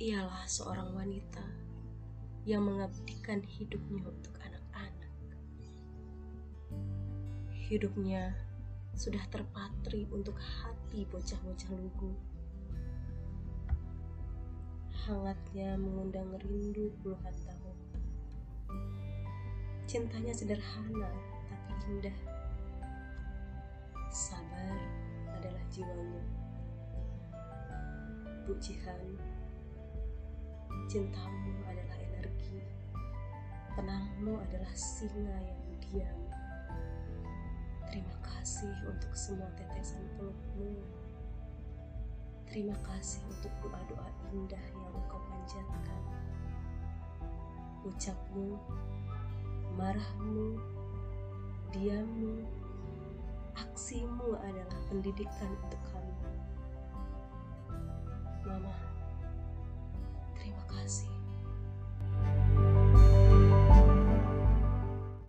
Ialah seorang wanita yang mengabdikan hidupnya untuk anak-anak. Hidupnya sudah terpatri untuk hati bocah-bocah lugu. Hangatnya mengundang rindu puluhan tahun. Cintanya sederhana tapi indah. Sabar adalah jiwanya. Bu Jihan, cintamu adalah energi. Tenangmu adalah singa yang diam. Terima kasih untuk semua tetesan pelukmu. Terima kasih untuk doa-doa indah yang engkau panjatkan. Ucapmu, marahmu, diammu, aksimu adalah pendidikan untuk kami. así.